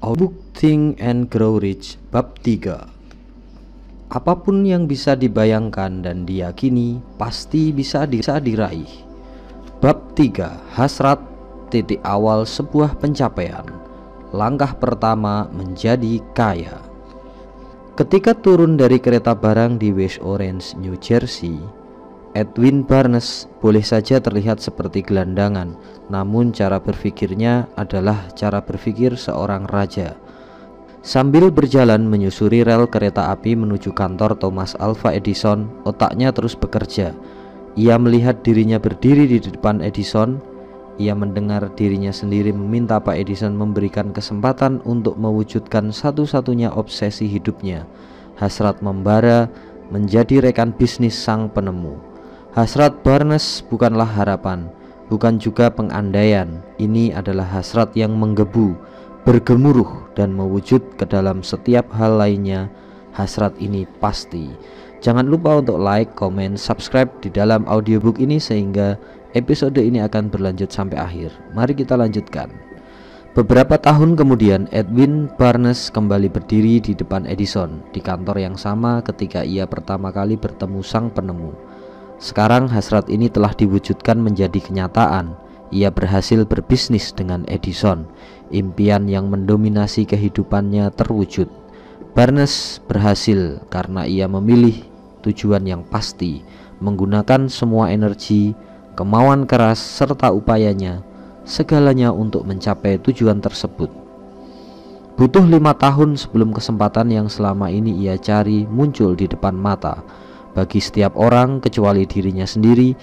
Book Think and Grow Rich Bab 3 Apa pun yang bisa dibayangkan dan diyakini pasti bisa, bisa diraih. Bab 3 Hasrat titik awal sebuah pencapaian. Langkah pertama menjadi kaya. Ketika turun dari kereta barang di West Orange, New Jersey Edwin Barnes boleh saja terlihat seperti gelandangan, namun cara berpikirnya adalah cara berpikir seorang raja. Sambil berjalan menyusuri rel kereta api menuju kantor Thomas Alva Edison, otaknya terus bekerja. Ia melihat dirinya berdiri di depan Edison. Ia mendengar dirinya sendiri meminta Pak Edison memberikan kesempatan untuk mewujudkan satu-satunya obsesi hidupnya, hasrat membara menjadi rekan bisnis sang penemu. Hasrat Barnes bukanlah harapan, bukan juga pengandaian. Ini adalah hasrat yang menggebu, bergemuruh dan mewujud ke dalam setiap hal lainnya. Hasrat ini pasti. Jangan lupa untuk like, komen, subscribe di dalam audiobook ini sehingga episode ini akan berlanjut sampai akhir. Mari kita lanjutkan. Beberapa tahun kemudian, Edwin Barnes kembali berdiri di depan Edison di kantor yang sama ketika ia pertama kali bertemu sang penemu. Sekarang hasrat ini telah diwujudkan menjadi kenyataan. Ia berhasil berbisnis dengan Edison. Impian yang mendominasi kehidupannya terwujud. Barnes berhasil karena ia memilih tujuan yang pasti, menggunakan semua energi, kemauan keras, serta upayanya, segalanya untuk mencapai tujuan tersebut. Butuh lima tahun sebelum kesempatan yang selama ini ia cari muncul di depan mata bagi setiap orang kecuali dirinya sendiri,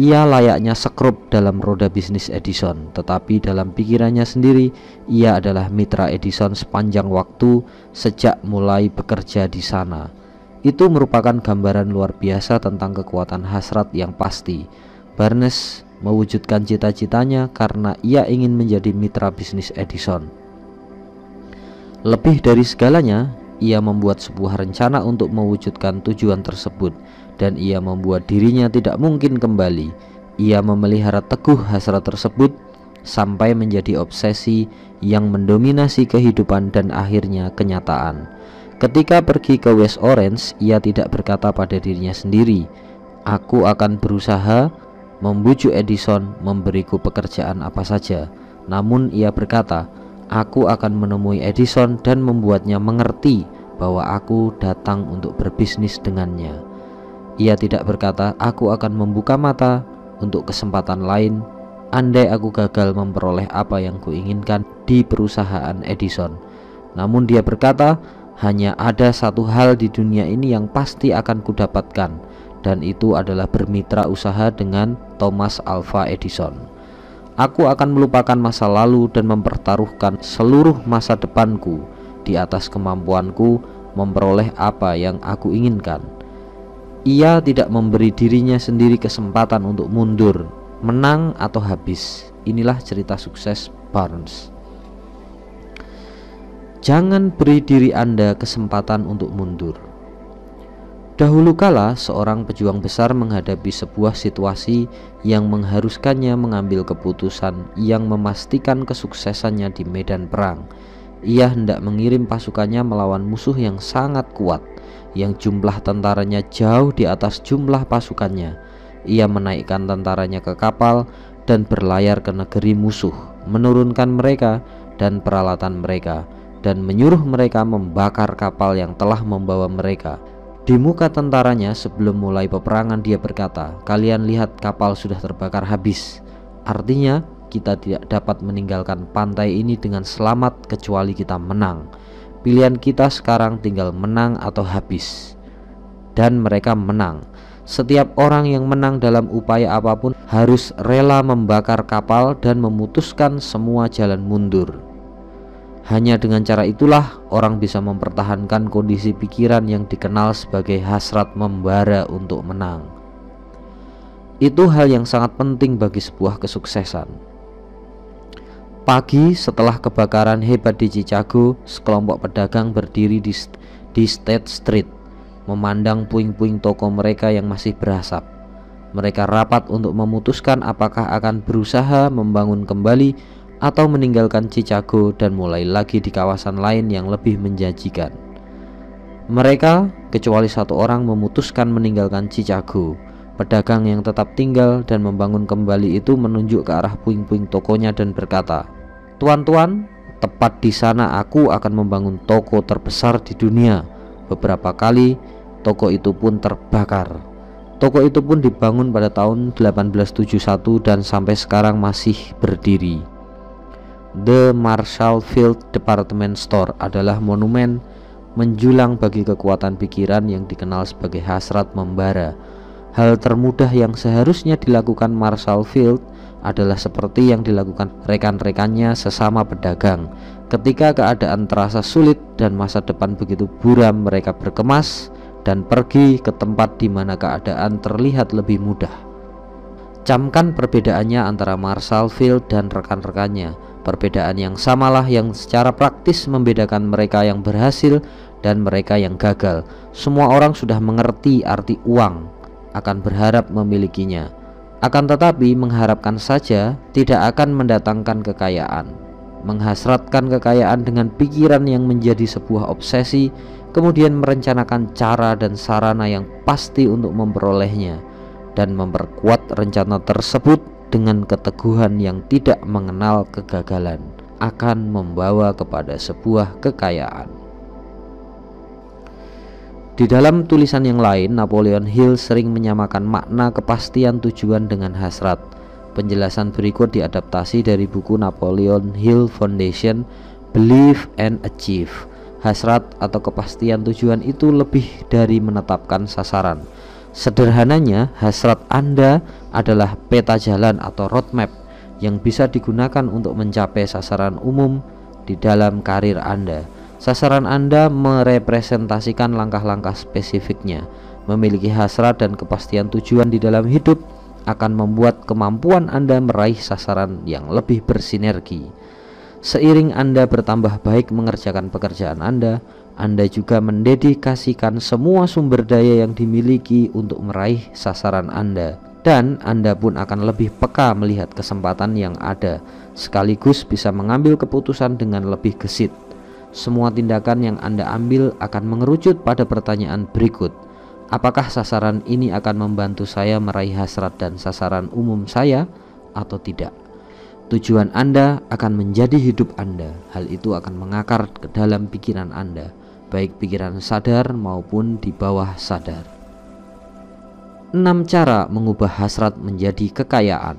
ia layaknya sekrup dalam roda bisnis Edison, tetapi dalam pikirannya sendiri, ia adalah mitra Edison sepanjang waktu sejak mulai bekerja di sana. Itu merupakan gambaran luar biasa tentang kekuatan hasrat yang pasti. Barnes mewujudkan cita-citanya karena ia ingin menjadi mitra bisnis Edison. Lebih dari segalanya, ia membuat sebuah rencana untuk mewujudkan tujuan tersebut dan ia membuat dirinya tidak mungkin kembali. Ia memelihara teguh hasrat tersebut sampai menjadi obsesi yang mendominasi kehidupan dan akhirnya kenyataan. Ketika pergi ke West Orange, ia tidak berkata pada dirinya sendiri, "Aku akan berusaha membujuk Edison memberiku pekerjaan apa saja." Namun ia berkata, Aku akan menemui Edison dan membuatnya mengerti bahwa aku datang untuk berbisnis dengannya. Ia tidak berkata, "Aku akan membuka mata untuk kesempatan lain." Andai aku gagal memperoleh apa yang kuinginkan di perusahaan Edison, namun dia berkata, "Hanya ada satu hal di dunia ini yang pasti akan kudapatkan, dan itu adalah bermitra usaha dengan Thomas Alva Edison." Aku akan melupakan masa lalu dan mempertaruhkan seluruh masa depanku di atas kemampuanku memperoleh apa yang aku inginkan. Ia tidak memberi dirinya sendiri kesempatan untuk mundur, menang atau habis. Inilah cerita sukses Barnes. Jangan beri diri Anda kesempatan untuk mundur. Dahulu kala, seorang pejuang besar menghadapi sebuah situasi yang mengharuskannya mengambil keputusan yang memastikan kesuksesannya di medan perang. Ia hendak mengirim pasukannya melawan musuh yang sangat kuat, yang jumlah tentaranya jauh di atas jumlah pasukannya. Ia menaikkan tentaranya ke kapal dan berlayar ke negeri musuh, menurunkan mereka dan peralatan mereka, dan menyuruh mereka membakar kapal yang telah membawa mereka di muka tentaranya sebelum mulai peperangan dia berkata, "Kalian lihat kapal sudah terbakar habis. Artinya kita tidak dapat meninggalkan pantai ini dengan selamat kecuali kita menang. Pilihan kita sekarang tinggal menang atau habis." Dan mereka menang. Setiap orang yang menang dalam upaya apa pun harus rela membakar kapal dan memutuskan semua jalan mundur. Hanya dengan cara itulah orang bisa mempertahankan kondisi pikiran yang dikenal sebagai hasrat membara untuk menang. Itu hal yang sangat penting bagi sebuah kesuksesan. Pagi setelah kebakaran hebat di Chicago, sekelompok pedagang berdiri di, di State Street, memandang puing-puing toko mereka yang masih berasap. Mereka rapat untuk memutuskan apakah akan berusaha membangun kembali atau meninggalkan Chicago dan mulai lagi di kawasan lain yang lebih menjanjikan. Mereka, kecuali satu orang, memutuskan meninggalkan Chicago. Pedagang yang tetap tinggal dan membangun kembali itu menunjuk ke arah puing-puing tokonya dan berkata, "Tuan-tuan, tepat di sana aku akan membangun toko terbesar di dunia." Beberapa kali toko itu pun terbakar. Toko itu pun dibangun pada tahun 1871 dan sampai sekarang masih berdiri. The Marshall Field Department Store adalah monumen menjulang bagi kekuatan pikiran yang dikenal sebagai hasrat membara. Hal termudah yang seharusnya dilakukan Marshall Field adalah seperti yang dilakukan rekan-rekannya sesama pedagang. Ketika keadaan terasa sulit dan masa depan begitu buram, mereka berkemas dan pergi ke tempat di mana keadaan terlihat lebih mudah. Camkan perbedaannya antara Marshall Field dan rekan-rekannya. Perbedaan yang samalah yang secara praktis membedakan mereka yang berhasil dan mereka yang gagal. Semua orang sudah mengerti arti uang, akan berharap memilikinya. Akan tetapi mengharapkan saja tidak akan mendatangkan kekayaan. Menghasratkan kekayaan dengan pikiran yang menjadi sebuah obsesi, kemudian merencanakan cara dan sarana yang pasti untuk memperolehnya dan memperkuat rencana tersebut dengan keteguhan yang tidak mengenal kegagalan akan membawa kepada sebuah kekayaan. Di dalam tulisan yang lain, Napoleon Hill sering menyamakan makna kepastian tujuan dengan hasrat. Penjelasan berikut diadaptasi dari buku Napoleon Hill Foundation, Believe and Achieve. Hasrat atau kepastian tujuan itu lebih dari menetapkan sasaran Sederhananya, hasrat Anda adalah peta jalan atau roadmap yang bisa digunakan untuk mencapai sasaran umum di dalam karir Anda. Sasaran Anda merepresentasikan langkah-langkah spesifiknya. Memiliki hasrat dan kepastian tujuan di dalam hidup akan membuat kemampuan Anda meraih sasaran yang lebih bersinergi. Seiring Anda bertambah baik mengerjakan pekerjaan Anda, anda juga mendedikasikan semua sumber daya yang dimiliki untuk meraih sasaran Anda dan Anda pun akan lebih peka melihat kesempatan yang ada sekaligus bisa mengambil keputusan dengan lebih gesit. Semua tindakan yang Anda ambil akan mengerucut pada pertanyaan berikut. Apakah sasaran ini akan membantu saya meraih hasrat dan sasaran umum saya atau tidak? Tujuan Anda akan menjadi hidup Anda. Hal itu akan mengakar ke dalam pikiran Anda baik pikiran sadar maupun di bawah sadar. 6 cara mengubah hasrat menjadi kekayaan.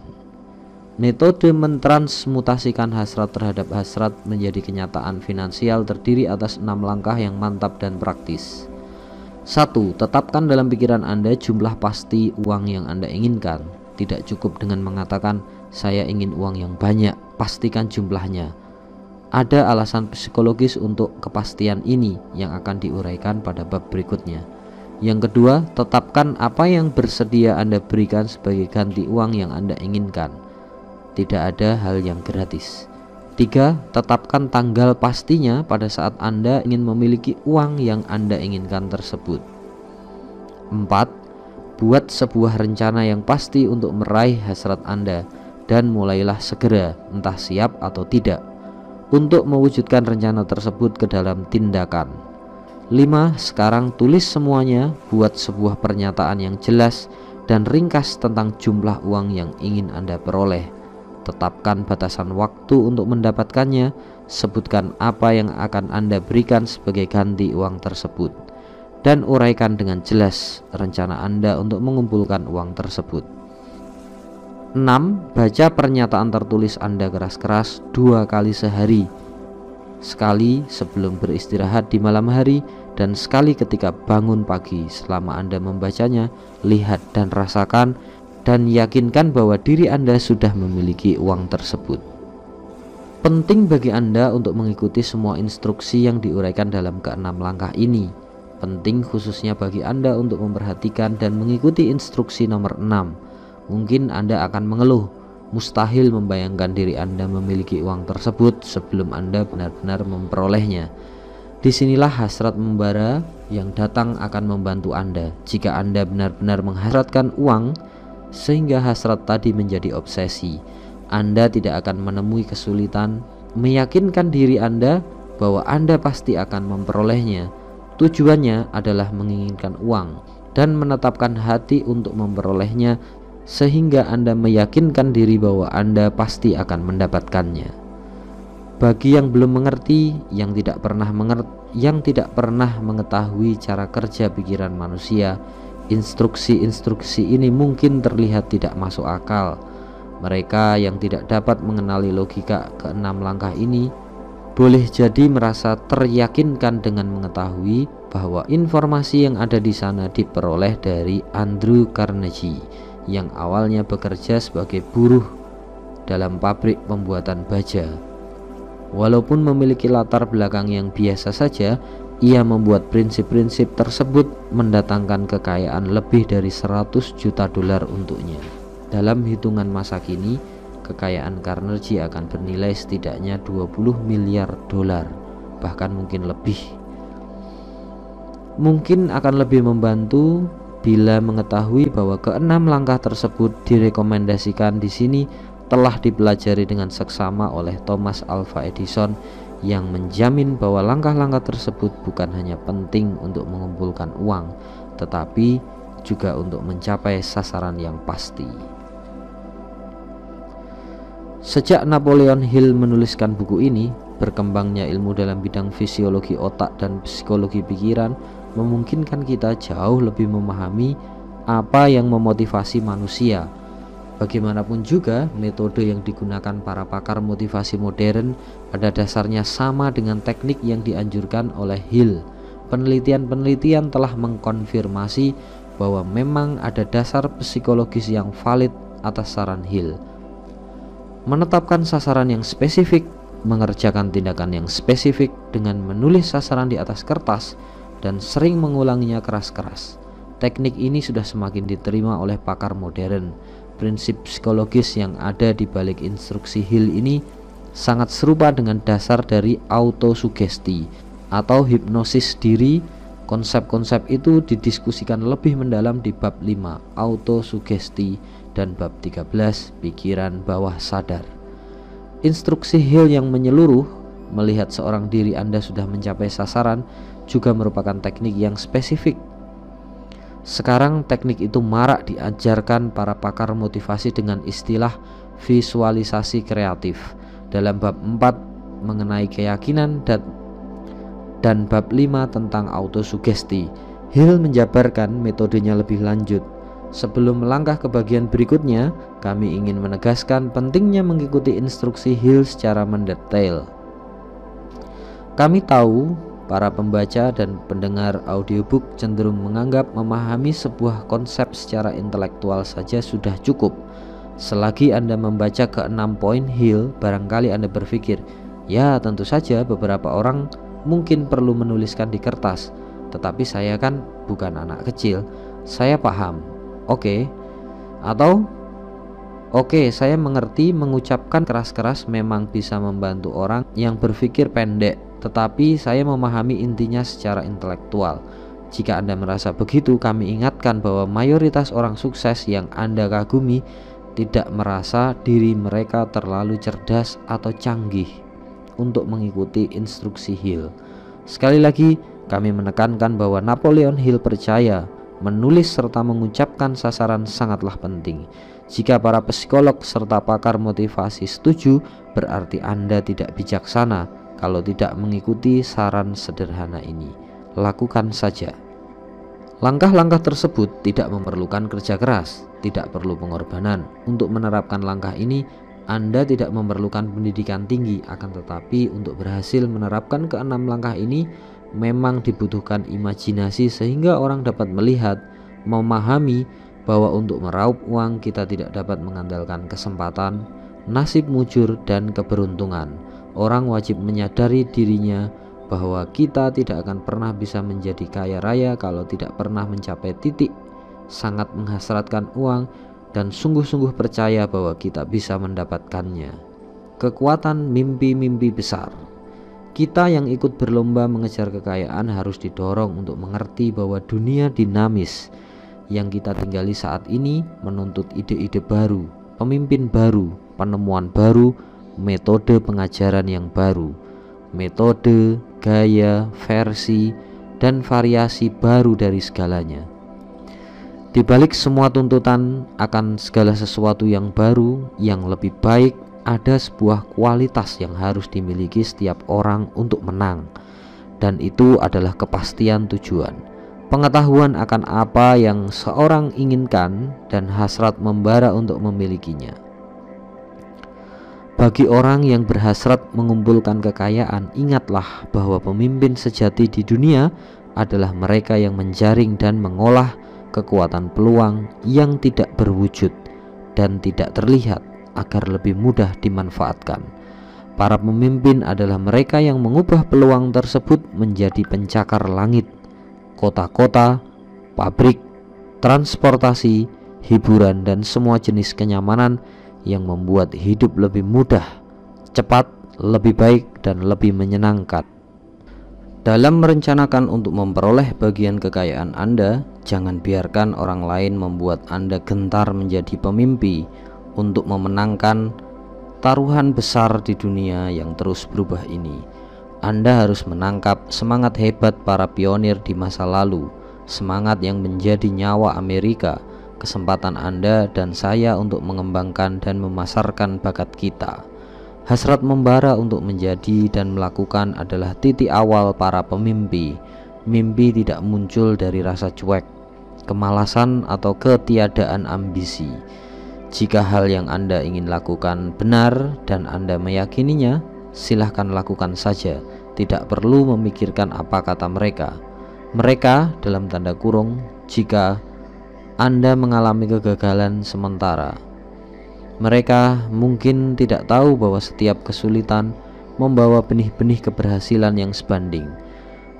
Metode mentransmutasikan hasrat terhadap hasrat menjadi kenyataan finansial terdiri atas enam langkah yang mantap dan praktis. 1. Tetapkan dalam pikiran Anda jumlah pasti uang yang Anda inginkan. Tidak cukup dengan mengatakan, "Saya ingin uang yang banyak." Pastikan jumlahnya ada alasan psikologis untuk kepastian ini yang akan diuraikan pada bab berikutnya. Yang kedua, tetapkan apa yang bersedia Anda berikan sebagai ganti uang yang Anda inginkan. Tidak ada hal yang gratis. Tiga, tetapkan tanggal pastinya pada saat Anda ingin memiliki uang yang Anda inginkan tersebut. Empat, buat sebuah rencana yang pasti untuk meraih hasrat Anda dan mulailah segera, entah siap atau tidak untuk mewujudkan rencana tersebut ke dalam tindakan. 5. Sekarang tulis semuanya, buat sebuah pernyataan yang jelas dan ringkas tentang jumlah uang yang ingin Anda peroleh. Tetapkan batasan waktu untuk mendapatkannya, sebutkan apa yang akan Anda berikan sebagai ganti uang tersebut, dan uraikan dengan jelas rencana Anda untuk mengumpulkan uang tersebut. 6. Baca pernyataan tertulis Anda keras-keras dua kali sehari. Sekali sebelum beristirahat di malam hari dan sekali ketika bangun pagi selama Anda membacanya Lihat dan rasakan dan yakinkan bahwa diri Anda sudah memiliki uang tersebut. Penting bagi Anda untuk mengikuti semua instruksi yang diuraikan dalam keenam langkah ini. Penting khususnya bagi Anda untuk memperhatikan dan mengikuti instruksi nomor 6 Mungkin Anda akan mengeluh, mustahil membayangkan diri Anda memiliki uang tersebut sebelum Anda benar-benar memperolehnya. Di sinilah hasrat membara yang datang akan membantu Anda jika Anda benar-benar menghasratkan uang sehingga hasrat tadi menjadi obsesi. Anda tidak akan menemui kesulitan meyakinkan diri Anda bahwa Anda pasti akan memperolehnya. Tujuannya adalah menginginkan uang dan menetapkan hati untuk memperolehnya sehingga Anda meyakinkan diri bahwa Anda pasti akan mendapatkannya. Bagi yang belum mengerti, yang tidak pernah mengerti, yang tidak pernah mengetahui cara kerja pikiran manusia, instruksi-instruksi ini mungkin terlihat tidak masuk akal mereka yang tidak dapat mengenali logika keenam langkah ini boleh jadi merasa teryakinkan dengan mengetahui bahwa informasi yang ada di sana diperoleh dari Andrew Carnegie yang awalnya bekerja sebagai buruh dalam pabrik pembuatan baja. Walaupun memiliki latar belakang yang biasa saja, ia membuat prinsip-prinsip tersebut mendatangkan kekayaan lebih dari 100 juta dolar untuknya. Dalam hitungan masa kini, kekayaan Carnegie akan bernilai setidaknya 20 miliar dolar, bahkan mungkin lebih. Mungkin akan lebih membantu bila mengetahui bahwa keenam langkah tersebut direkomendasikan di sini telah dipelajari dengan seksama oleh Thomas Alva Edison yang menjamin bahwa langkah-langkah tersebut bukan hanya penting untuk mengumpulkan uang, tetapi juga untuk mencapai sasaran yang pasti. Sejak Napoleon Hill menuliskan buku ini, berkembangnya ilmu dalam bidang fisiologi otak dan psikologi pikiran memungkinkan kita jauh lebih memahami apa yang memotivasi manusia. Bagaimanapun juga, metode yang digunakan para pakar motivasi modern pada dasarnya sama dengan teknik yang dianjurkan oleh Hill. Penelitian-penelitian telah mengkonfirmasi bahwa memang ada dasar psikologis yang valid atas saran Hill menetapkan sasaran yang spesifik, mengerjakan tindakan yang spesifik dengan menulis sasaran di atas kertas dan sering mengulanginya keras-keras. Teknik ini sudah semakin diterima oleh pakar modern. Prinsip psikologis yang ada di balik instruksi Hill ini sangat serupa dengan dasar dari autosugesti atau hipnosis diri. Konsep-konsep itu didiskusikan lebih mendalam di bab 5 autosugesti dan bab 13 pikiran bawah sadar. Instruksi Hill yang menyeluruh melihat seorang diri Anda sudah mencapai sasaran juga merupakan teknik yang spesifik. Sekarang teknik itu marak diajarkan para pakar motivasi dengan istilah visualisasi kreatif. Dalam bab 4 mengenai keyakinan dan dan bab 5 tentang autosugesti. Hill menjabarkan metodenya lebih lanjut Sebelum melangkah ke bagian berikutnya, kami ingin menegaskan pentingnya mengikuti instruksi Hill secara mendetail. Kami tahu para pembaca dan pendengar audiobook cenderung menganggap memahami sebuah konsep secara intelektual saja sudah cukup. Selagi Anda membaca ke enam poin Hill, barangkali Anda berpikir, ya tentu saja beberapa orang mungkin perlu menuliskan di kertas, tetapi saya kan bukan anak kecil. Saya paham Oke. Okay. Atau Oke, okay, saya mengerti mengucapkan keras-keras memang bisa membantu orang yang berpikir pendek, tetapi saya memahami intinya secara intelektual. Jika Anda merasa begitu, kami ingatkan bahwa mayoritas orang sukses yang Anda kagumi tidak merasa diri mereka terlalu cerdas atau canggih untuk mengikuti instruksi Hill. Sekali lagi, kami menekankan bahwa Napoleon Hill percaya menulis serta mengucapkan sasaran sangatlah penting. Jika para psikolog serta pakar motivasi setuju, berarti Anda tidak bijaksana kalau tidak mengikuti saran sederhana ini. Lakukan saja. Langkah-langkah tersebut tidak memerlukan kerja keras, tidak perlu pengorbanan. Untuk menerapkan langkah ini, Anda tidak memerlukan pendidikan tinggi, akan tetapi untuk berhasil menerapkan keenam langkah ini, memang dibutuhkan imajinasi sehingga orang dapat melihat, memahami bahwa untuk meraup uang kita tidak dapat mengandalkan kesempatan, nasib mujur dan keberuntungan. Orang wajib menyadari dirinya bahwa kita tidak akan pernah bisa menjadi kaya raya kalau tidak pernah mencapai titik sangat menghasratkan uang dan sungguh-sungguh percaya bahwa kita bisa mendapatkannya. Kekuatan mimpi-mimpi besar kita yang ikut berlomba mengejar kekayaan harus didorong untuk mengerti bahwa dunia dinamis yang kita tinggali saat ini menuntut ide-ide baru, pemimpin baru, penemuan baru, metode pengajaran yang baru, metode, gaya, versi, dan variasi baru dari segalanya. Di balik semua tuntutan akan segala sesuatu yang baru, yang lebih baik, ada sebuah kualitas yang harus dimiliki setiap orang untuk menang, dan itu adalah kepastian tujuan pengetahuan akan apa yang seorang inginkan dan hasrat membara untuk memilikinya. Bagi orang yang berhasrat mengumpulkan kekayaan, ingatlah bahwa pemimpin sejati di dunia adalah mereka yang menjaring dan mengolah kekuatan peluang yang tidak berwujud dan tidak terlihat agar lebih mudah dimanfaatkan. Para pemimpin adalah mereka yang mengubah peluang tersebut menjadi pencakar langit kota-kota, pabrik, transportasi, hiburan, dan semua jenis kenyamanan yang membuat hidup lebih mudah, cepat, lebih baik, dan lebih menyenangkan. Dalam merencanakan untuk memperoleh bagian kekayaan Anda, jangan biarkan orang lain membuat Anda gentar menjadi pemimpi untuk memenangkan taruhan besar di dunia yang terus berubah ini. Anda harus menangkap semangat hebat para pionir di masa lalu, semangat yang menjadi nyawa Amerika, kesempatan Anda dan saya untuk mengembangkan dan memasarkan bakat kita. Hasrat membara untuk menjadi dan melakukan adalah titik awal para pemimpi. Mimpi tidak muncul dari rasa cuek, kemalasan, atau ketiadaan ambisi. Jika hal yang Anda ingin lakukan benar dan Anda meyakininya, silahkan lakukan saja, tidak perlu memikirkan apa kata mereka. Mereka, dalam tanda kurung, jika Anda mengalami kegagalan sementara, mereka mungkin tidak tahu bahwa setiap kesulitan membawa benih-benih keberhasilan yang sebanding.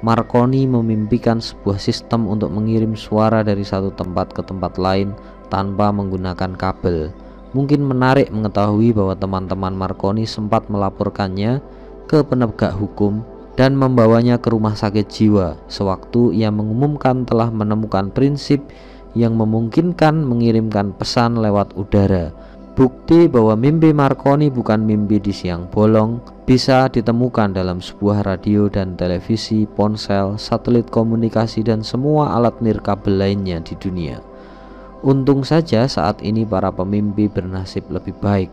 Marconi memimpikan sebuah sistem untuk mengirim suara dari satu tempat ke tempat lain tanpa menggunakan kabel Mungkin menarik mengetahui bahwa teman-teman Marconi sempat melaporkannya ke penegak hukum dan membawanya ke rumah sakit jiwa sewaktu ia mengumumkan telah menemukan prinsip yang memungkinkan mengirimkan pesan lewat udara. Bukti bahwa mimpi Marconi bukan mimpi di siang bolong bisa ditemukan dalam sebuah radio dan televisi, ponsel, satelit komunikasi dan semua alat nirkabel lainnya di dunia. Untung saja saat ini para pemimpi bernasib lebih baik.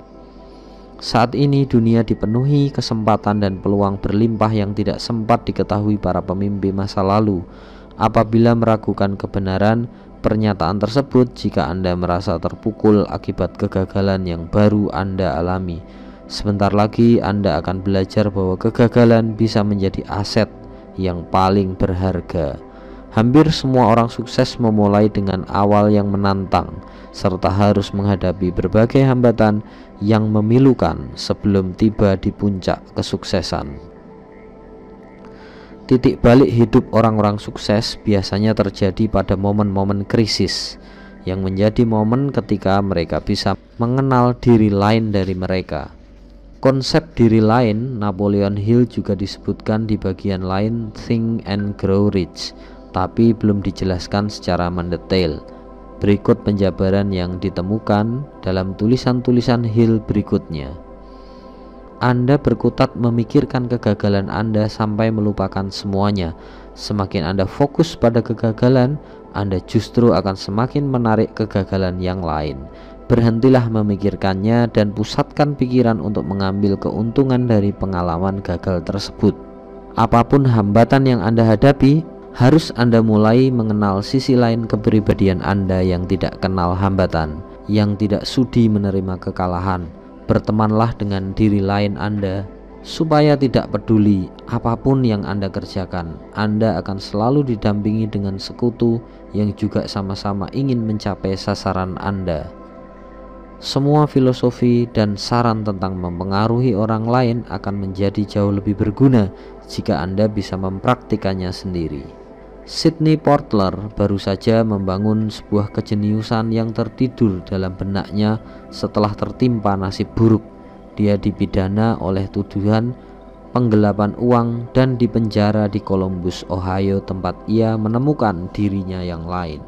Saat ini dunia dipenuhi kesempatan dan peluang berlimpah yang tidak sempat diketahui para pemimpi masa lalu. Apabila meragukan kebenaran pernyataan tersebut, jika Anda merasa terpukul akibat kegagalan yang baru Anda alami, sebentar lagi Anda akan belajar bahwa kegagalan bisa menjadi aset yang paling berharga. Hampir semua orang sukses memulai dengan awal yang menantang, serta harus menghadapi berbagai hambatan yang memilukan sebelum tiba di puncak kesuksesan. Titik balik hidup orang-orang sukses biasanya terjadi pada momen-momen krisis, yang menjadi momen ketika mereka bisa mengenal diri lain dari mereka. Konsep diri lain Napoleon Hill juga disebutkan di bagian lain Think and Grow Rich tapi belum dijelaskan secara mendetail. Berikut penjabaran yang ditemukan dalam tulisan-tulisan Hill berikutnya. Anda berkutat memikirkan kegagalan Anda sampai melupakan semuanya. Semakin Anda fokus pada kegagalan, Anda justru akan semakin menarik kegagalan yang lain. Berhentilah memikirkannya dan pusatkan pikiran untuk mengambil keuntungan dari pengalaman gagal tersebut. Apa pun hambatan yang Anda hadapi, harus Anda mulai mengenal sisi lain kepribadian Anda yang tidak kenal hambatan, yang tidak sudi menerima kekalahan. Bertemanlah dengan diri lain Anda supaya tidak peduli apa pun yang Anda kerjakan. Anda akan selalu didampingi dengan sekutu yang juga sama-sama ingin mencapai sasaran Anda. Semua filosofi dan saran tentang mempengaruhi orang lain akan menjadi jauh lebih berguna jika Anda bisa mempraktikannya sendiri. Sidney Portler baru saja membangun sebuah kejeniusan yang tertidur dalam benaknya setelah tertimpa nasib buruk. Dia dipidana oleh tuduhan penggelapan uang dan dipenjara di Columbus, Ohio tempat ia menemukan dirinya yang lain.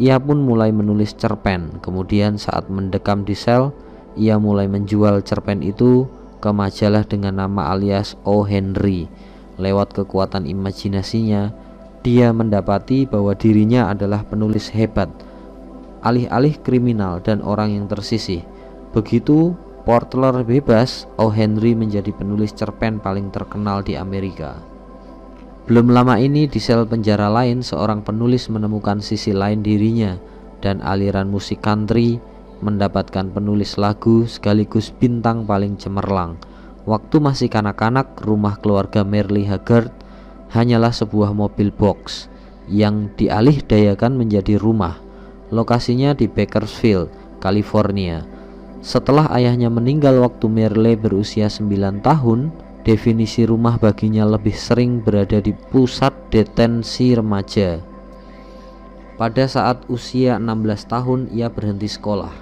Ia pun mulai menulis cerpen, kemudian saat mendekam di sel, ia mulai menjual cerpen itu ke majalah dengan nama alias O. Henry. Lewat kekuatan imajinasinya, dia mendapati bahwa dirinya adalah penulis hebat, alih-alih kriminal dan orang yang tersisih. Begitu Portler bebas, O. Henry menjadi penulis cerpen paling terkenal di Amerika. Belum lama ini di sel penjara lain seorang penulis menemukan sisi lain dirinya dan aliran musik country mendapatkan penulis lagu sekaligus bintang paling cemerlang. Waktu masih kanak-kanak, rumah keluarga Merle Haggard hanyalah sebuah mobil box yang dialih dayakan menjadi rumah. Lokasinya di Bakersfield, California. Setelah ayahnya meninggal waktu Merle berusia 9 tahun, Definisi rumah baginya lebih sering berada di pusat detensi remaja. Pada saat usia 16 tahun ia berhenti sekolah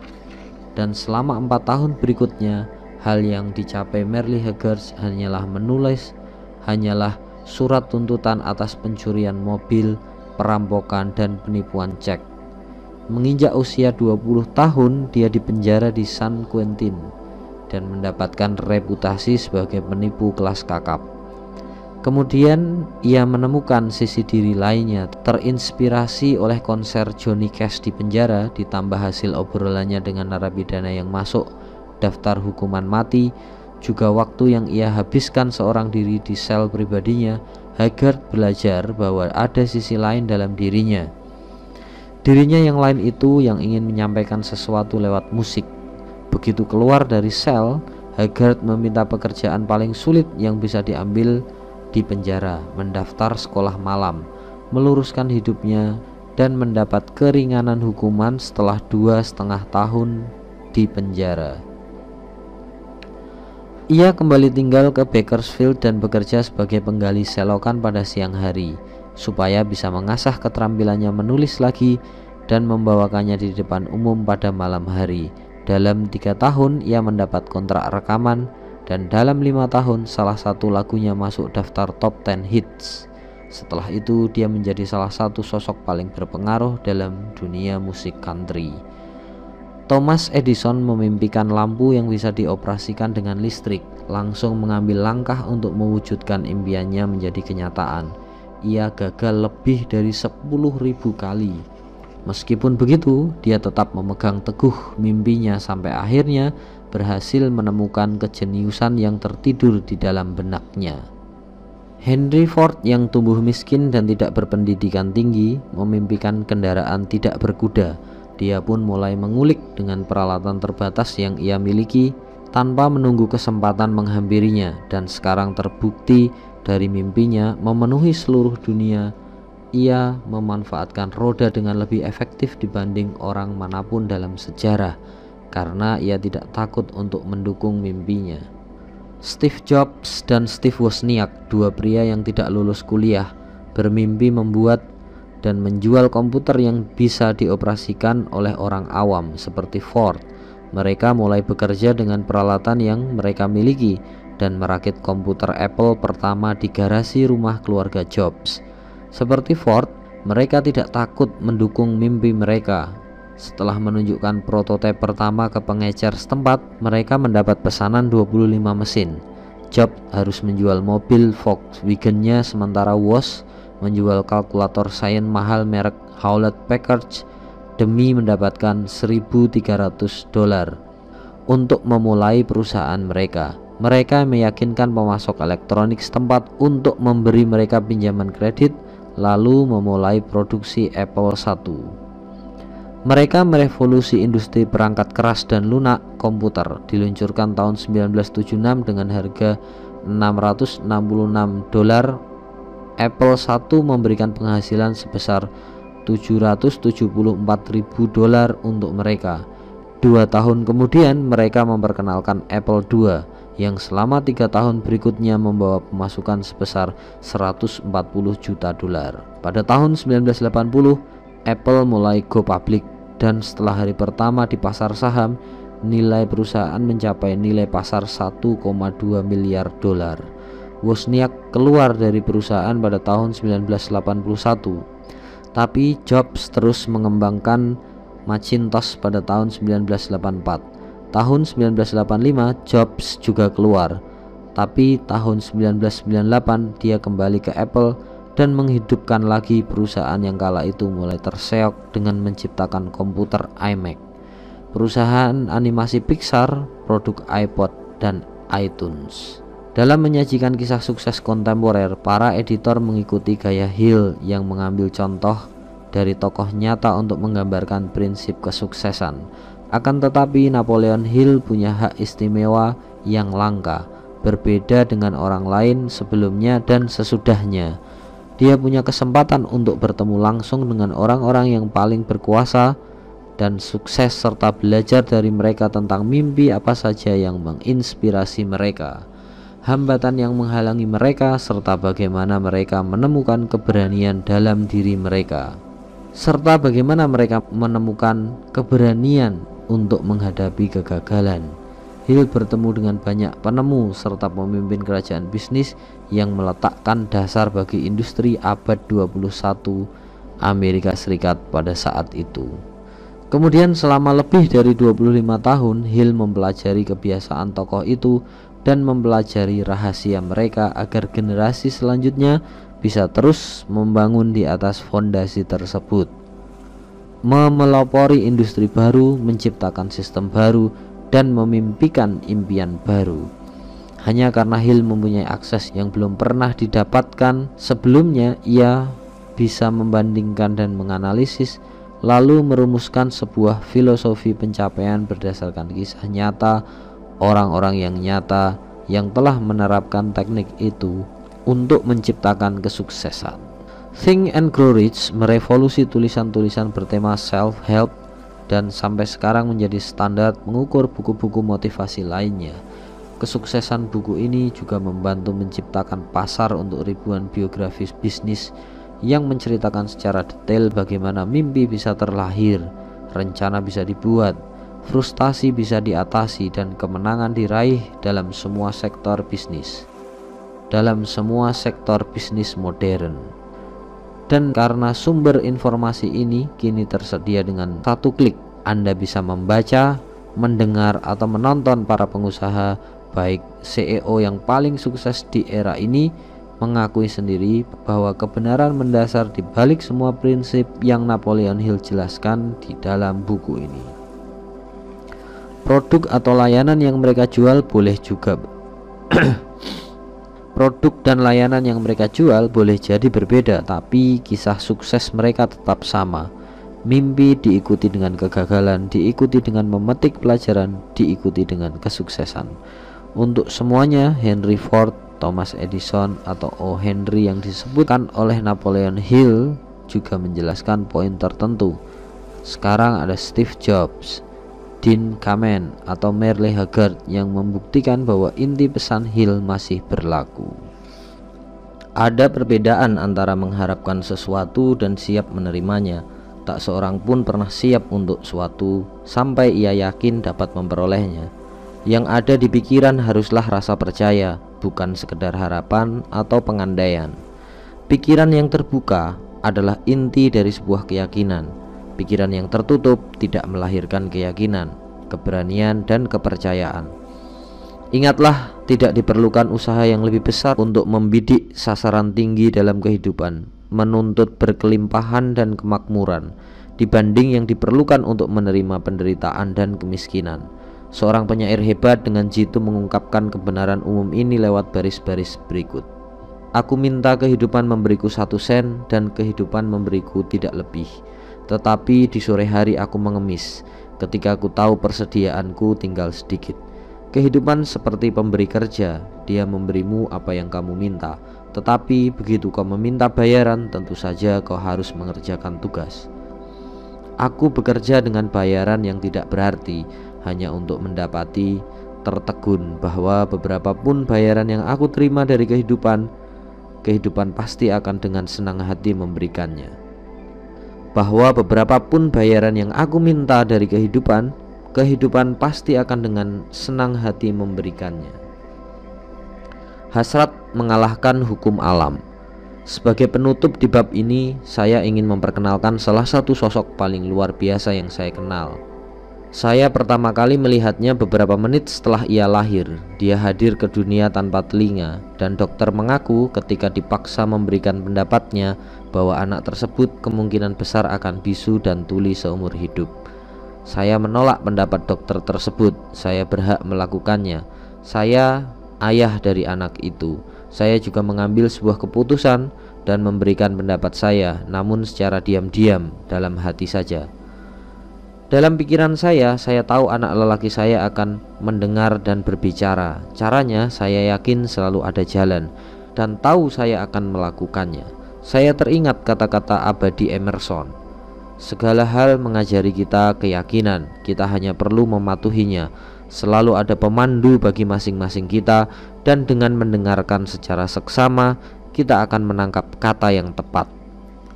dan selama empat tahun berikutnya hal yang dicapai Merle Haggard hanyalah menulis hanyalah surat tuntutan atas pencurian mobil, perampokan dan penipuan cek. Menginjak usia 20 tahun dia dipenjara di San Quentin dan mendapatkan reputasi sebagai penipu kelas kakap. Kemudian ia menemukan sisi diri lainnya terinspirasi oleh konser Johnny Cash di penjara ditambah hasil obrolannya dengan narapidana yang masuk daftar hukuman mati juga waktu yang ia habiskan seorang diri di sel pribadinya Haggard belajar bahwa ada sisi lain dalam dirinya dirinya yang lain itu yang ingin menyampaikan sesuatu lewat musik Begitu keluar dari sel, Haggard meminta pekerjaan paling sulit yang bisa diambil di penjara, mendaftar sekolah malam, meluruskan hidupnya, dan mendapat keringanan hukuman setelah dua setengah tahun di penjara. Ia kembali tinggal ke Bakersfield dan bekerja sebagai penggali selokan pada siang hari, supaya bisa mengasah keterampilannya menulis lagi dan membawakannya di depan umum pada malam hari dalam tiga tahun ia mendapat kontrak rekaman dan dalam lima tahun salah satu lagunya masuk daftar top 10 hits. Setelah itu dia menjadi salah satu sosok paling berpengaruh dalam dunia musik country. Thomas Edison memimpikan lampu yang bisa dioperasikan dengan listrik, langsung mengambil langkah untuk mewujudkan impiannya menjadi kenyataan. Ia gagal lebih dari 10.000 kali Meskipun begitu, dia tetap memegang teguh mimpinya sampai akhirnya berhasil menemukan kejeniusan yang tertidur di dalam benaknya. Henry Ford yang tumbuh miskin dan tidak berpendidikan tinggi memimpikan kendaraan tidak berkuda. Dia pun mulai mengulik dengan peralatan terbatas yang ia miliki tanpa menunggu kesempatan menghampirinya dan sekarang terbukti dari mimpinya memenuhi seluruh dunia ia memanfaatkan roda dengan lebih efektif dibanding orang mana pun dalam sejarah karena ia tidak takut untuk mendukung mimpinya. Steve Jobs dan Steve Wozniak, dua pria yang tidak lulus kuliah, bermimpi membuat dan menjual komputer yang bisa dioperasikan oleh orang awam seperti Ford. Mereka mulai bekerja dengan peralatan yang mereka miliki dan merakit komputer Apple pertama di garasi rumah keluarga Jobs. Seperti Ford, mereka tidak takut mendukung mimpi mereka. Setelah menunjukkan prototipe pertama ke pengecer setempat, mereka mendapat pesanan 25 mesin. Job harus menjual mobil Volkswagen-nya sementara Woz menjual kalkulator sains mahal merek Hewlett Packard demi mendapatkan 1.300 dolar untuk memulai perusahaan mereka. Mereka meyakinkan pemasok elektronik setempat untuk memberi mereka pinjaman kredit lalu memulai produksi Apple I. Mereka merevolusi industri perangkat keras dan lunak komputer, diluncurkan tahun 1976 dengan harga 666 dolar. Apple I memberikan penghasilan sebesar 774.000 dolar untuk mereka. Dua tahun kemudian mereka memperkenalkan Apple II yang selama tiga tahun berikutnya membawa pemasukan sebesar 140 juta dolar. Pada tahun 1980, Apple mulai go public dan setelah hari pertama di pasar saham, nilai perusahaan mencapai nilai pasar 1,2 miliar dolar. Wozniak keluar dari perusahaan pada tahun 1981. Tapi Jobs terus mengembangkan Macintosh pada tahun 1984 Tahun 1985 Jobs juga keluar, tapi tahun 1998 dia kembali ke Apple dan menghidupkan lagi perusahaan yang kala itu mulai terseok dengan menciptakan komputer iMac. Perusahaan animasi Pixar, produk iPod dan iTunes. Dalam menyajikan kisah sukses kontemporer, para editor mengikuti gaya Hill yang mengambil contoh dari tokoh nyata untuk menggambarkan prinsip kesuksesan. Akan tetapi Napoleon Hill punya hak istimewa yang langka, berbeda dengan orang lain sebelumnya dan sesudahnya. Dia punya kesempatan untuk bertemu langsung dengan orang-orang yang paling berkuasa dan sukses serta belajar dari mereka tentang mimpi apa saja yang menginspirasi mereka. Hambatan yang menghalangi mereka serta bagaimana mereka menemukan keberanian dalam diri mereka serta bagaimana mereka menemukan keberanian untuk menghadapi kegagalan. Hill bertemu dengan banyak penemu serta pemimpin kerajaan bisnis yang meletakkan dasar bagi industri abad 21 Amerika Serikat pada saat itu. Kemudian selama lebih dari 25 tahun Hill mempelajari kebiasaan tokoh itu dan mempelajari rahasia mereka agar generasi selanjutnya bisa terus membangun di atas fondasi tersebut memelopori industri baru, menciptakan sistem baru, dan memimpikan impian baru. Hanya karena Hill mempunyai akses yang belum pernah didapatkan sebelumnya, ia bisa membandingkan dan menganalisis, lalu merumuskan sebuah filosofi pencapaian berdasarkan kisah nyata orang-orang yang nyata yang telah menerapkan teknik itu untuk menciptakan kesuksesan. Think and Grow Rich merevolusi tulisan-tulisan bertema self-help dan sampai sekarang menjadi standar mengukur buku-buku motivasi lainnya. Kesuksesan buku ini juga membantu menciptakan pasar untuk ribuan biografis bisnis yang menceritakan secara detail bagaimana mimpi bisa terlahir, rencana bisa dibuat, frustasi bisa diatasi, dan kemenangan diraih dalam semua sektor bisnis. Dalam semua sektor bisnis modern dan karena sumber informasi ini kini tersedia dengan satu klik Anda bisa membaca, mendengar atau menonton para pengusaha baik CEO yang paling sukses di era ini mengakui sendiri bahwa kebenaran mendasar di balik semua prinsip yang Napoleon Hill jelaskan di dalam buku ini. Produk atau layanan yang mereka jual boleh juga Produk dan layanan yang mereka jual boleh jadi berbeda, tapi kisah sukses mereka tetap sama. Mimpi diikuti dengan kegagalan, diikuti dengan memetik pelajaran, diikuti dengan kesuksesan. Untuk semuanya, Henry Ford, Thomas Edison, atau O. Henry yang disebutkan oleh Napoleon Hill juga menjelaskan poin tertentu. Sekarang ada Steve Jobs, Dean Kamen atau Merle Haggard yang membuktikan bahwa inti pesan Hill masih berlaku. Ada perbedaan antara mengharapkan sesuatu dan siap menerimanya. Tak seorang pun pernah siap untuk suatu sampai ia yakin dapat memperolehnya. Yang ada di pikiran haruslah rasa percaya, bukan sekedar harapan atau pengandaian. Pikiran yang terbuka adalah inti dari sebuah keyakinan Pikiran yang tertutup tidak melahirkan keyakinan, keberanian, dan kepercayaan. Ingatlah, tidak diperlukan usaha yang lebih besar untuk membidik sasaran tinggi dalam kehidupan, menuntut berkelimpahan dan kemakmuran, dibanding yang diperlukan untuk menerima penderitaan dan kemiskinan. Seorang penyair hebat dengan jitu mengungkapkan kebenaran umum ini lewat baris-baris berikut. Aku minta kehidupan memberiku satu sen dan kehidupan memberiku tidak lebih. Tetapi di sore hari aku mengemis ketika aku tahu persediaanku tinggal sedikit. Kehidupan seperti pemberi kerja, dia memberimu apa yang kamu minta. Tetapi begitu kau meminta bayaran, tentu saja kau harus mengerjakan tugas. Aku bekerja dengan bayaran yang tidak berarti, hanya untuk mendapati tertegun bahwa beberapa pun bayaran yang aku terima dari kehidupan, kehidupan pasti akan dengan senang hati memberikannya bahwa beberapa pun bayaran yang aku minta dari kehidupan, kehidupan pasti akan dengan senang hati memberikannya. Hasrat mengalahkan hukum alam. Sebagai penutup di bab ini, saya ingin memperkenalkan salah satu sosok paling luar biasa yang saya kenal, Saya pertama kali melihatnya beberapa menit setelah ia lahir. Dia hadir ke dunia tanpa telinga, dan dokter mengaku ketika dipaksa memberikan pendapatnya bahwa anak tersebut kemungkinan besar akan bisu dan tuli seumur hidup. Saya menolak pendapat dokter tersebut. Saya berhak melakukannya. Saya ayah dari anak itu. Saya juga mengambil sebuah keputusan dan memberikan pendapat saya, namun secara diam-diam dalam hati saja. Dalam pikiran saya, saya tahu anak lelaki saya akan mendengar dan berbicara. Caranya, saya yakin selalu ada jalan dan tahu saya akan melakukannya. Saya teringat kata-kata abadi Emerson. Segala hal mengajari kita keyakinan, kita hanya perlu mematuhinya. Selalu ada pemandu bagi masing-masing kita, dan dengan mendengarkan secara seksama, kita akan menangkap kata yang tepat.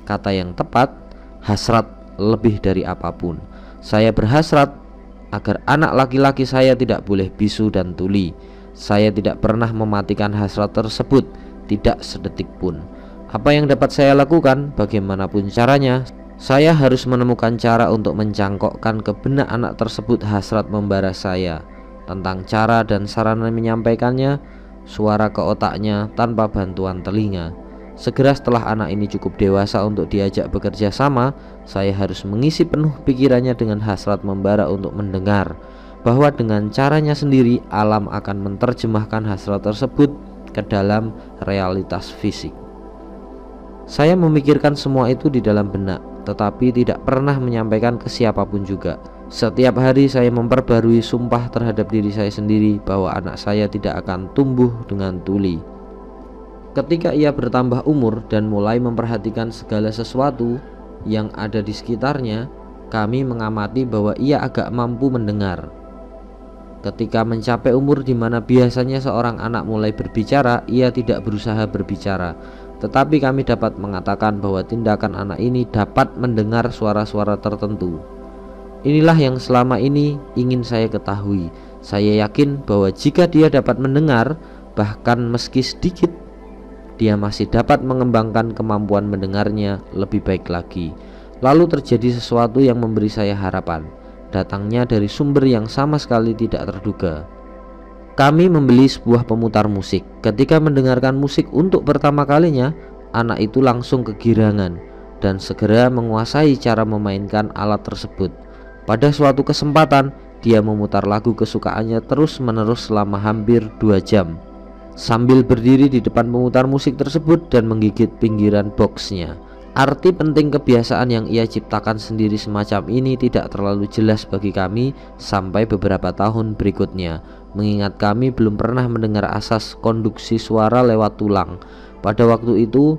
Kata yang tepat, hasrat lebih dari apa pun saya berhasrat agar anak laki-laki saya tidak boleh bisu dan tuli. Saya tidak pernah mematikan hasrat tersebut, tidak sedetik pun. Apa yang dapat saya lakukan, bagaimanapun caranya, saya harus menemukan cara untuk mencangkokkan ke benak anak tersebut hasrat membara saya tentang cara dan sarana menyampaikannya, suara ke otaknya tanpa bantuan telinga. Segera setelah anak ini cukup dewasa untuk diajak bekerja sama, saya harus mengisi penuh pikirannya dengan hasrat membara untuk mendengar bahwa dengan caranya sendiri alam akan menerjemahkan hasrat tersebut ke dalam realitas fisik. Saya memikirkan semua itu di dalam benak, tetapi tidak pernah menyampaikan ke siapa pun juga. Setiap hari saya memperbarui sumpah terhadap diri saya sendiri bahwa anak saya tidak akan tumbuh dengan tuli Ketika ia bertambah umur dan mulai memperhatikan segala sesuatu yang ada di sekitarnya, kami mengamati bahwa ia agak mampu mendengar. Ketika mencapai umur di mana biasanya seorang anak mulai berbicara, ia tidak berusaha berbicara, tetapi kami dapat mengatakan bahwa tindakan anak ini dapat mendengar suara-suara tertentu. Inilah yang selama ini ingin saya ketahui. Saya yakin bahwa jika dia dapat mendengar, bahkan meski sedikit, dia masih dapat mengembangkan kemampuan mendengarnya lebih baik lagi. Lalu terjadi sesuatu yang memberi saya harapan, datangnya dari sumber yang sama sekali tidak terduga. Kami membeli sebuah pemutar musik. Ketika mendengarkan musik untuk pertama kalinya, anak itu langsung kegirangan dan segera menguasai cara memainkan alat tersebut. Pada suatu kesempatan, dia memutar lagu kesukaannya terus-menerus selama hampir dua jam sambil berdiri di depan pemutar musik tersebut dan menggigit pinggiran boxnya. Arti penting kebiasaan yang ia ciptakan sendiri semacam ini tidak terlalu jelas bagi kami sampai beberapa tahun berikutnya, mengingat kami belum pernah mendengar asas konduksi suara lewat tulang. Pada waktu itu,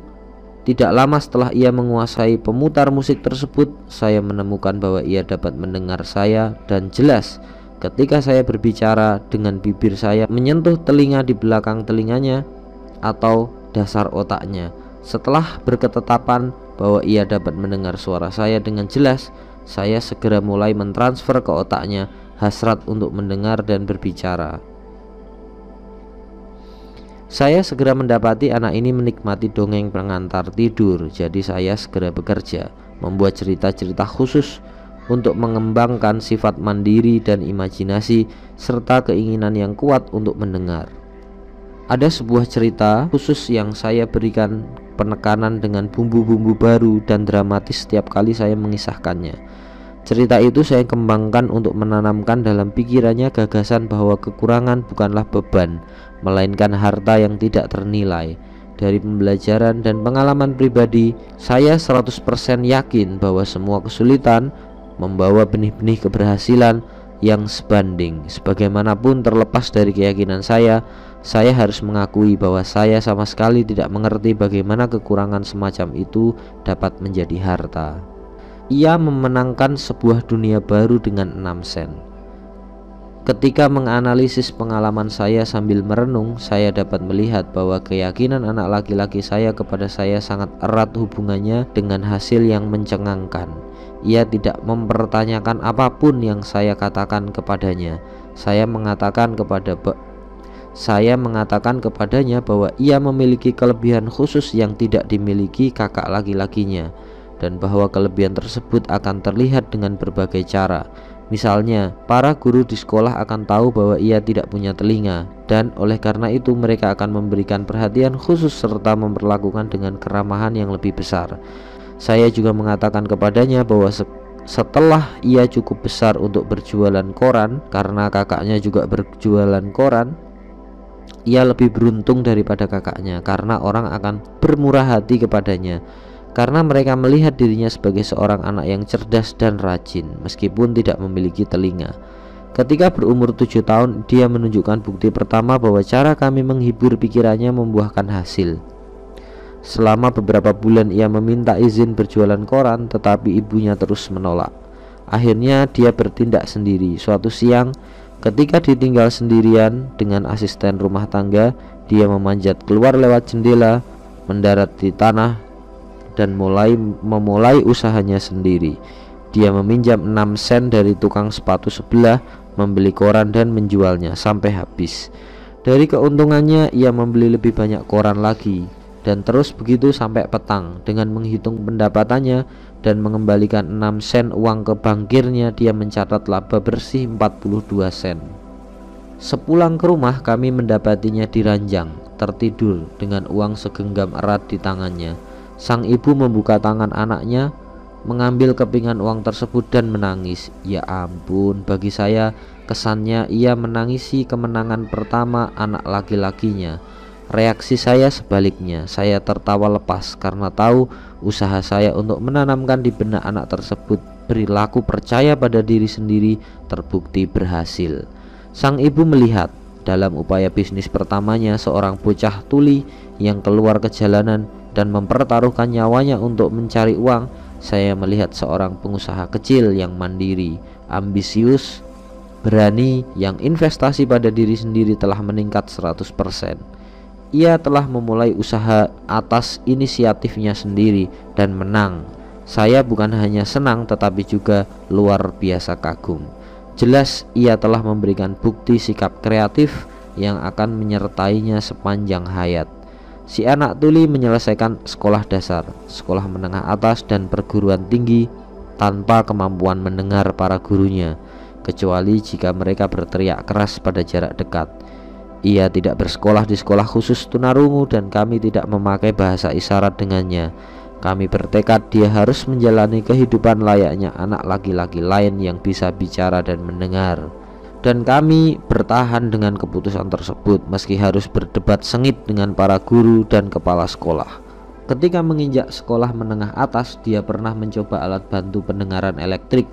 tidak lama setelah ia menguasai pemutar musik tersebut, saya menemukan bahwa ia dapat mendengar saya dan jelas Ketika saya berbicara dengan bibir saya menyentuh telinga di belakang telinganya atau dasar otaknya. Setelah berketetapan bahwa ia dapat mendengar suara saya dengan jelas, saya segera mulai mentransfer ke otaknya hasrat untuk mendengar dan berbicara. Saya segera mendapati anak ini menikmati dongeng pengantar tidur, jadi saya segera bekerja, membuat cerita-cerita khusus untuk mengembangkan sifat mandiri dan imajinasi serta keinginan yang kuat untuk mendengar. Ada sebuah cerita khusus yang saya berikan penekanan dengan bumbu-bumbu baru dan dramatis setiap kali saya mengisahkannya. Cerita itu saya kembangkan untuk menanamkan dalam pikirannya gagasan bahwa kekurangan bukanlah beban, melainkan harta yang tidak ternilai. Dari pembelajaran dan pengalaman pribadi, saya 100% yakin bahwa semua kesulitan, membawa benih-benih keberhasilan yang sebanding. Sebagaimanapun terlepas dari keyakinan saya, saya harus mengakui bahwa saya sama sekali tidak mengerti bagaimana kekurangan semacam itu dapat menjadi harta. Ia memenangkan sebuah dunia baru dengan 6 sen. Ketika menganalisis pengalaman saya sambil merenung, saya dapat melihat bahwa keyakinan anak laki-laki saya kepada saya sangat erat hubungannya dengan hasil yang mencengangkan. Ia tidak mempertanyakan apa pun yang saya katakan kepadanya. Saya mengatakan kepada saya mengatakan kepadanya bahwa ia memiliki kelebihan khusus yang tidak dimiliki kakak laki-lakinya dan bahwa kelebihan tersebut akan terlihat dengan berbagai cara Misalnya, para guru di sekolah akan tahu bahwa ia tidak punya telinga, dan oleh karena itu mereka akan memberikan perhatian khusus serta memperlakukan dengan keramahan yang lebih besar. Saya juga mengatakan kepadanya bahwa setelah ia cukup besar untuk berjualan koran, karena kakaknya juga berjualan koran, ia lebih beruntung daripada kakaknya karena orang akan bermurah hati kepadanya karena mereka melihat dirinya sebagai seorang anak yang cerdas dan rajin meskipun tidak memiliki telinga. Ketika berumur tujuh tahun, dia menunjukkan bukti pertama bahwa cara kami menghibur pikirannya membuahkan hasil. Selama beberapa bulan ia meminta izin berjualan koran, tetapi ibunya terus menolak. Akhirnya dia bertindak sendiri. Suatu siang, ketika ditinggal sendirian dengan asisten rumah tangga, dia memanjat keluar lewat jendela, mendarat di tanah dan mulai memulai usahanya sendiri. Dia meminjam 6 sen dari tukang sepatu sebelah, membeli koran dan menjualnya sampai habis. Dari keuntungannya ia membeli lebih banyak koran lagi dan terus begitu sampai petang dengan menghitung pendapatannya dan mengembalikan 6 sen uang ke bankirnya dia mencatat laba bersih 42 sen. Sepulang ke rumah kami mendapatinya di ranjang, tertidur dengan uang segenggam erat di tangannya. Sang ibu membuka tangan anaknya, mengambil kepingan uang tersebut dan menangis. Ya ampun, bagi saya kesannya ia menangisi kemenangan pertama anak laki-lakinya. Reaksi saya sebaliknya, saya tertawa lepas karena tahu usaha saya untuk menanamkan di benak anak tersebut perilaku percaya pada diri sendiri terbukti berhasil. Sang ibu melihat dalam upaya bisnis pertamanya seorang bocah tuli yang keluar ke jalanan dan mempertaruhkan nyawanya untuk mencari uang, saya melihat seorang pengusaha kecil yang mandiri, ambisius, berani, yang investasi pada diri sendiri telah meningkat 100%. Ia telah memulai usaha atas inisiatifnya sendiri dan menang. Saya bukan hanya senang tetapi juga luar biasa kagum. Jelas ia telah memberikan bukti sikap kreatif yang akan menyertainya sepanjang hayat. Si anak tuli menyelesaikan sekolah dasar, sekolah menengah atas dan perguruan tinggi tanpa kemampuan mendengar para gurunya, kecuali jika mereka berteriak keras pada jarak dekat. Ia tidak bersekolah di sekolah khusus tunarungu dan kami tidak memakai bahasa isyarat dengannya. Kami bertekad dia harus menjalani kehidupan layaknya anak laki-laki lain yang bisa bicara dan mendengar dan kami bertahan dengan keputusan tersebut meski harus berdebat sengit dengan para guru dan kepala sekolah. Ketika menginjak sekolah menengah atas, dia pernah mencoba alat bantu pendengaran elektrik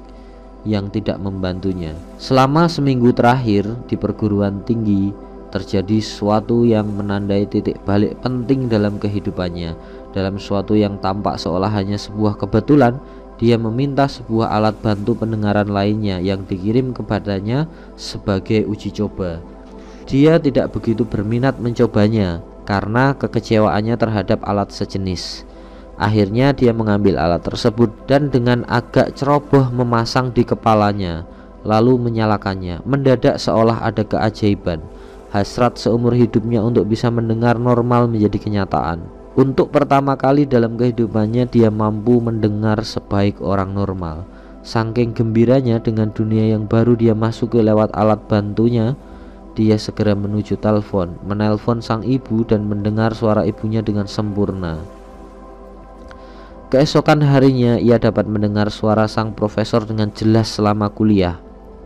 yang tidak membantunya. Selama seminggu terakhir di perguruan tinggi, terjadi sesuatu yang menandai titik balik penting dalam kehidupannya. Dalam sesuatu yang tampak seolah hanya sebuah kebetulan, dia meminta sebuah alat bantu pendengaran lainnya yang dikirim kepadanya sebagai uji coba. Dia tidak begitu berminat mencobanya karena kekecewaannya terhadap alat sejenis. Akhirnya dia mengambil alat tersebut dan dengan agak ceroboh memasang di kepalanya, lalu menyalakannya. Mendadak seolah ada keajaiban. Hasrat seumur hidupnya untuk bisa mendengar normal menjadi kenyataan. Untuk pertama kali dalam kehidupannya dia mampu mendengar sebaik orang normal. Saking gembiranya dengan dunia yang baru dia masuki lewat alat bantunya, dia segera menuju telepon, menelpon sang ibu dan mendengar suara ibunya dengan sempurna. Keesokan harinya ia dapat mendengar suara sang profesor dengan jelas selama kuliah.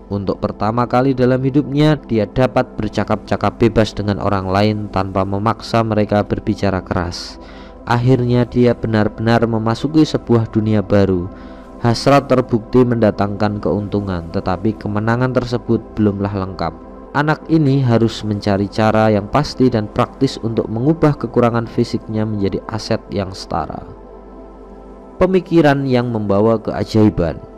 Untuk pertama kali dalam hidupnya, dia dapat bercakap-cakap bebas dengan orang lain tanpa memaksa mereka berbicara keras. Akhirnya, dia benar-benar memasuki sebuah dunia baru. Hasrat terbukti mendatangkan keuntungan, tetapi kemenangan tersebut belumlah lengkap. Anak ini harus mencari cara yang pasti dan praktis untuk mengubah kekurangan fisiknya menjadi aset yang setara. Pemikiran yang membawa keajaiban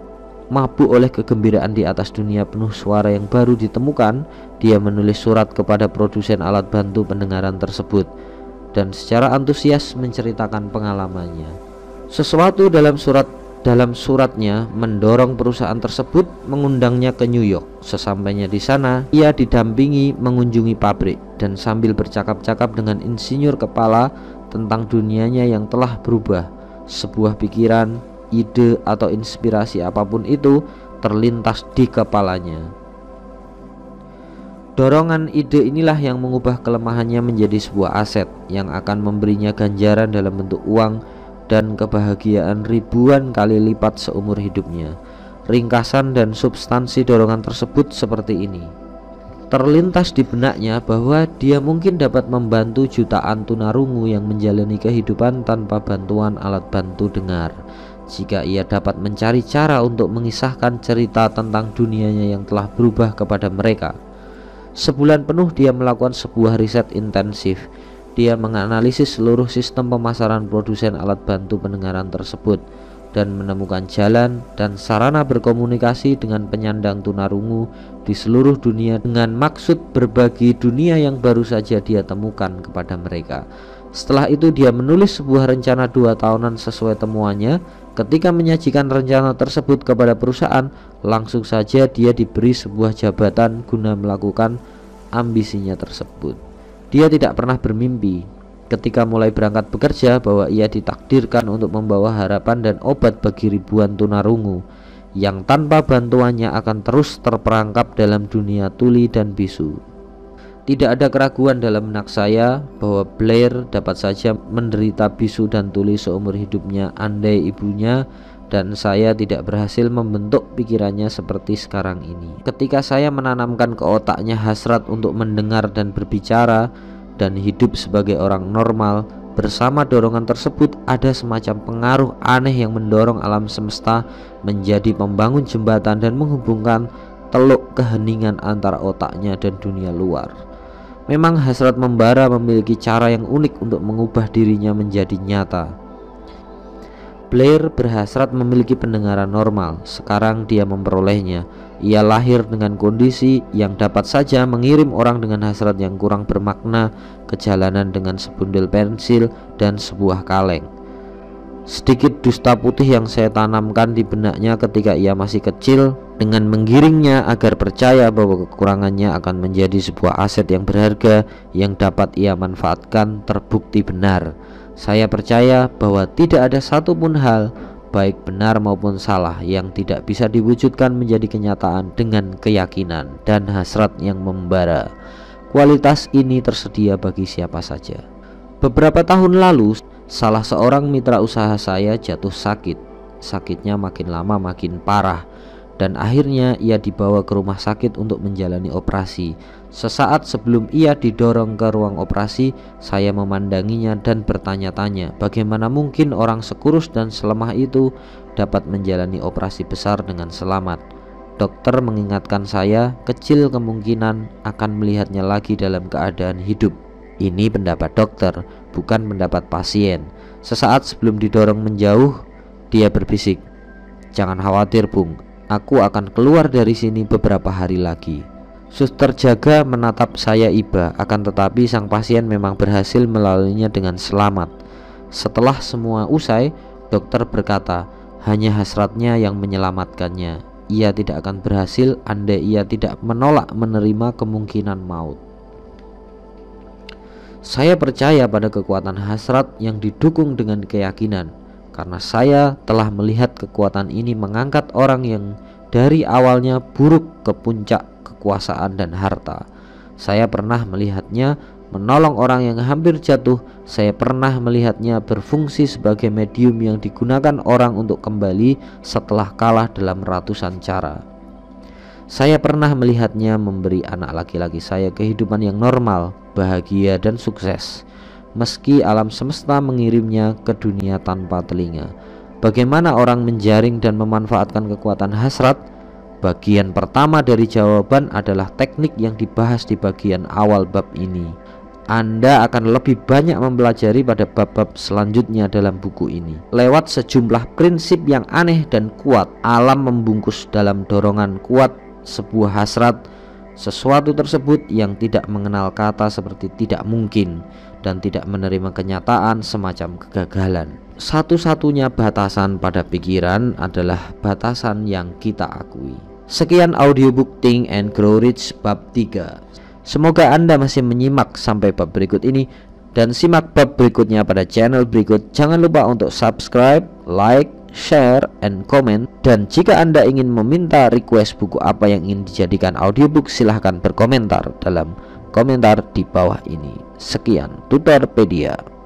mabuk oleh kegembiraan di atas dunia penuh suara yang baru ditemukan, dia menulis surat kepada produsen alat bantu pendengaran tersebut dan secara antusias menceritakan pengalamannya. Sesuatu dalam surat dalam suratnya mendorong perusahaan tersebut mengundangnya ke New York. Sesampainya di sana, ia didampingi mengunjungi pabrik dan sambil bercakap-cakap dengan insinyur kepala tentang dunianya yang telah berubah. Sebuah pikiran ide atau inspirasi apa pun itu terlintas di kepalanya. Dorongan ide inilah yang mengubah kelemahannya menjadi sebuah aset yang akan memberinya ganjaran dalam bentuk uang dan kebahagiaan ribuan kali lipat seumur hidupnya. Ringkasan dan substansi dorongan tersebut seperti ini. Terlintas di benaknya bahwa dia mungkin dapat membantu jutaan tunarungu yang menjalani kehidupan tanpa bantuan alat bantu dengar. Jika ia dapat mencari cara untuk mengisahkan cerita tentang dunianya yang telah berubah kepada mereka. Sebulan penuh dia melakukan sebuah riset intensif. Dia menganalisis seluruh sistem pemasaran produsen alat bantu pendengaran tersebut dan menemukan jalan dan sarana berkomunikasi dengan penyandang tunarungu di seluruh dunia dengan maksud berbagi dunia yang baru saja dia temukan kepada mereka. Setelah itu dia menulis sebuah rencana dua tahunan sesuai temuannya. Ketika menyajikan rencana tersebut kepada perusahaan, langsung saja dia diberi sebuah jabatan guna melakukan ambisinya tersebut. Dia tidak pernah bermimpi ketika mulai berangkat bekerja bahwa ia ditakdirkan untuk membawa harapan dan obat bagi ribuan tunarungu yang tanpa bantuannya akan terus terperangkap dalam dunia tuli dan bisu. Tidak ada keraguan dalam benak saya bahwa Blair dapat saja menderita bisu dan tuli seumur hidupnya andai ibunya dan saya tidak berhasil membentuk pikirannya seperti sekarang ini. Ketika saya menanamkan ke otaknya hasrat untuk mendengar dan berbicara, dan hidup sebagai orang normal bersama dorongan tersebut ada semacam pengaruh aneh yang mendorong alam semesta menjadi pembangun jembatan dan menghubungkan teluk keheningan antara otaknya dan dunia luar. Memang hasrat membara memiliki cara yang unik untuk mengubah dirinya menjadi nyata. Blair berhasrat memiliki pendengaran normal. Sekarang dia memperolehnya. Ia lahir dengan kondisi yang dapat saja mengirim orang dengan hasrat yang kurang bermakna ke jalanan dengan sebundel pensil dan sebuah kaleng. Sedikit dusta putih yang saya tanamkan di benaknya ketika ia masih kecil dengan menggiringnya agar percaya bahwa kekurangannya akan menjadi sebuah aset yang berharga yang dapat ia manfaatkan terbukti benar. Saya percaya bahwa tidak ada satupun hal, baik benar maupun salah, yang tidak bisa diwujudkan menjadi kenyataan dengan keyakinan dan hasrat yang membara. Kualitas ini tersedia bagi siapa saja. Beberapa tahun lalu, salah seorang mitra usaha saya jatuh sakit. Sakitnya makin lama makin parah dan akhirnya ia dibawa ke rumah sakit untuk menjalani operasi. Sesaat sebelum ia didorong ke ruang operasi, saya memandanginya dan bertanya-tanya, bagaimana mungkin orang sekurus dan selemah itu dapat menjalani operasi besar dengan selamat. Dokter mengingatkan saya, kecil kemungkinan akan melihatnya lagi dalam keadaan hidup. Ini pendapat dokter, bukan pendapat pasien. Sesaat sebelum didorong menjauh, dia berbisik, "Jangan khawatir, Bung. Aku akan keluar dari sini beberapa hari lagi. Suster jaga menatap saya iba, akan tetapi sang pasien memang berhasil melaluinya dengan selamat. Setelah semua usai, dokter berkata, hanya hasratnya yang menyelamatkannya. Ia tidak akan berhasil andai ia tidak menolak menerima kemungkinan maut. Saya percaya pada kekuatan hasrat yang didukung dengan keyakinan karena saya telah melihat kekuatan ini mengangkat orang yang dari awalnya buruk ke puncak kekuasaan dan harta. Saya pernah melihatnya menolong orang yang hampir jatuh. Saya pernah melihatnya berfungsi sebagai medium yang digunakan orang untuk kembali setelah kalah dalam ratusan cara. Saya pernah melihatnya memberi anak laki-laki saya kehidupan yang normal, bahagia, dan sukses meski alam semesta mengirimnya ke dunia tanpa telinga. Bagaimana orang menjaring dan memanfaatkan kekuatan hasrat? Bagian pertama dari jawaban adalah teknik yang dibahas di bagian awal bab ini. Anda akan lebih banyak mempelajari pada bab-bab selanjutnya dalam buku ini. Lewat sejumlah prinsip yang aneh dan kuat, alam membungkus dalam dorongan kuat sebuah hasrat sesuatu tersebut yang tidak mengenal kata seperti tidak mungkin dan tidak menerima kenyataan semacam kegagalan. Satu-satunya batasan pada pikiran adalah batasan yang kita akui. Sekian audiobook Think and Grow Rich bab 3. Semoga Anda masih menyimak sampai bab berikut ini dan simak bab berikutnya pada channel berikut. Jangan lupa untuk subscribe, like, share, and comment. Dan jika Anda ingin meminta request buku apa yang ingin dijadikan audiobook, silahkan berkomentar dalam komentar di bawah ini. Sekian Tutorpedia.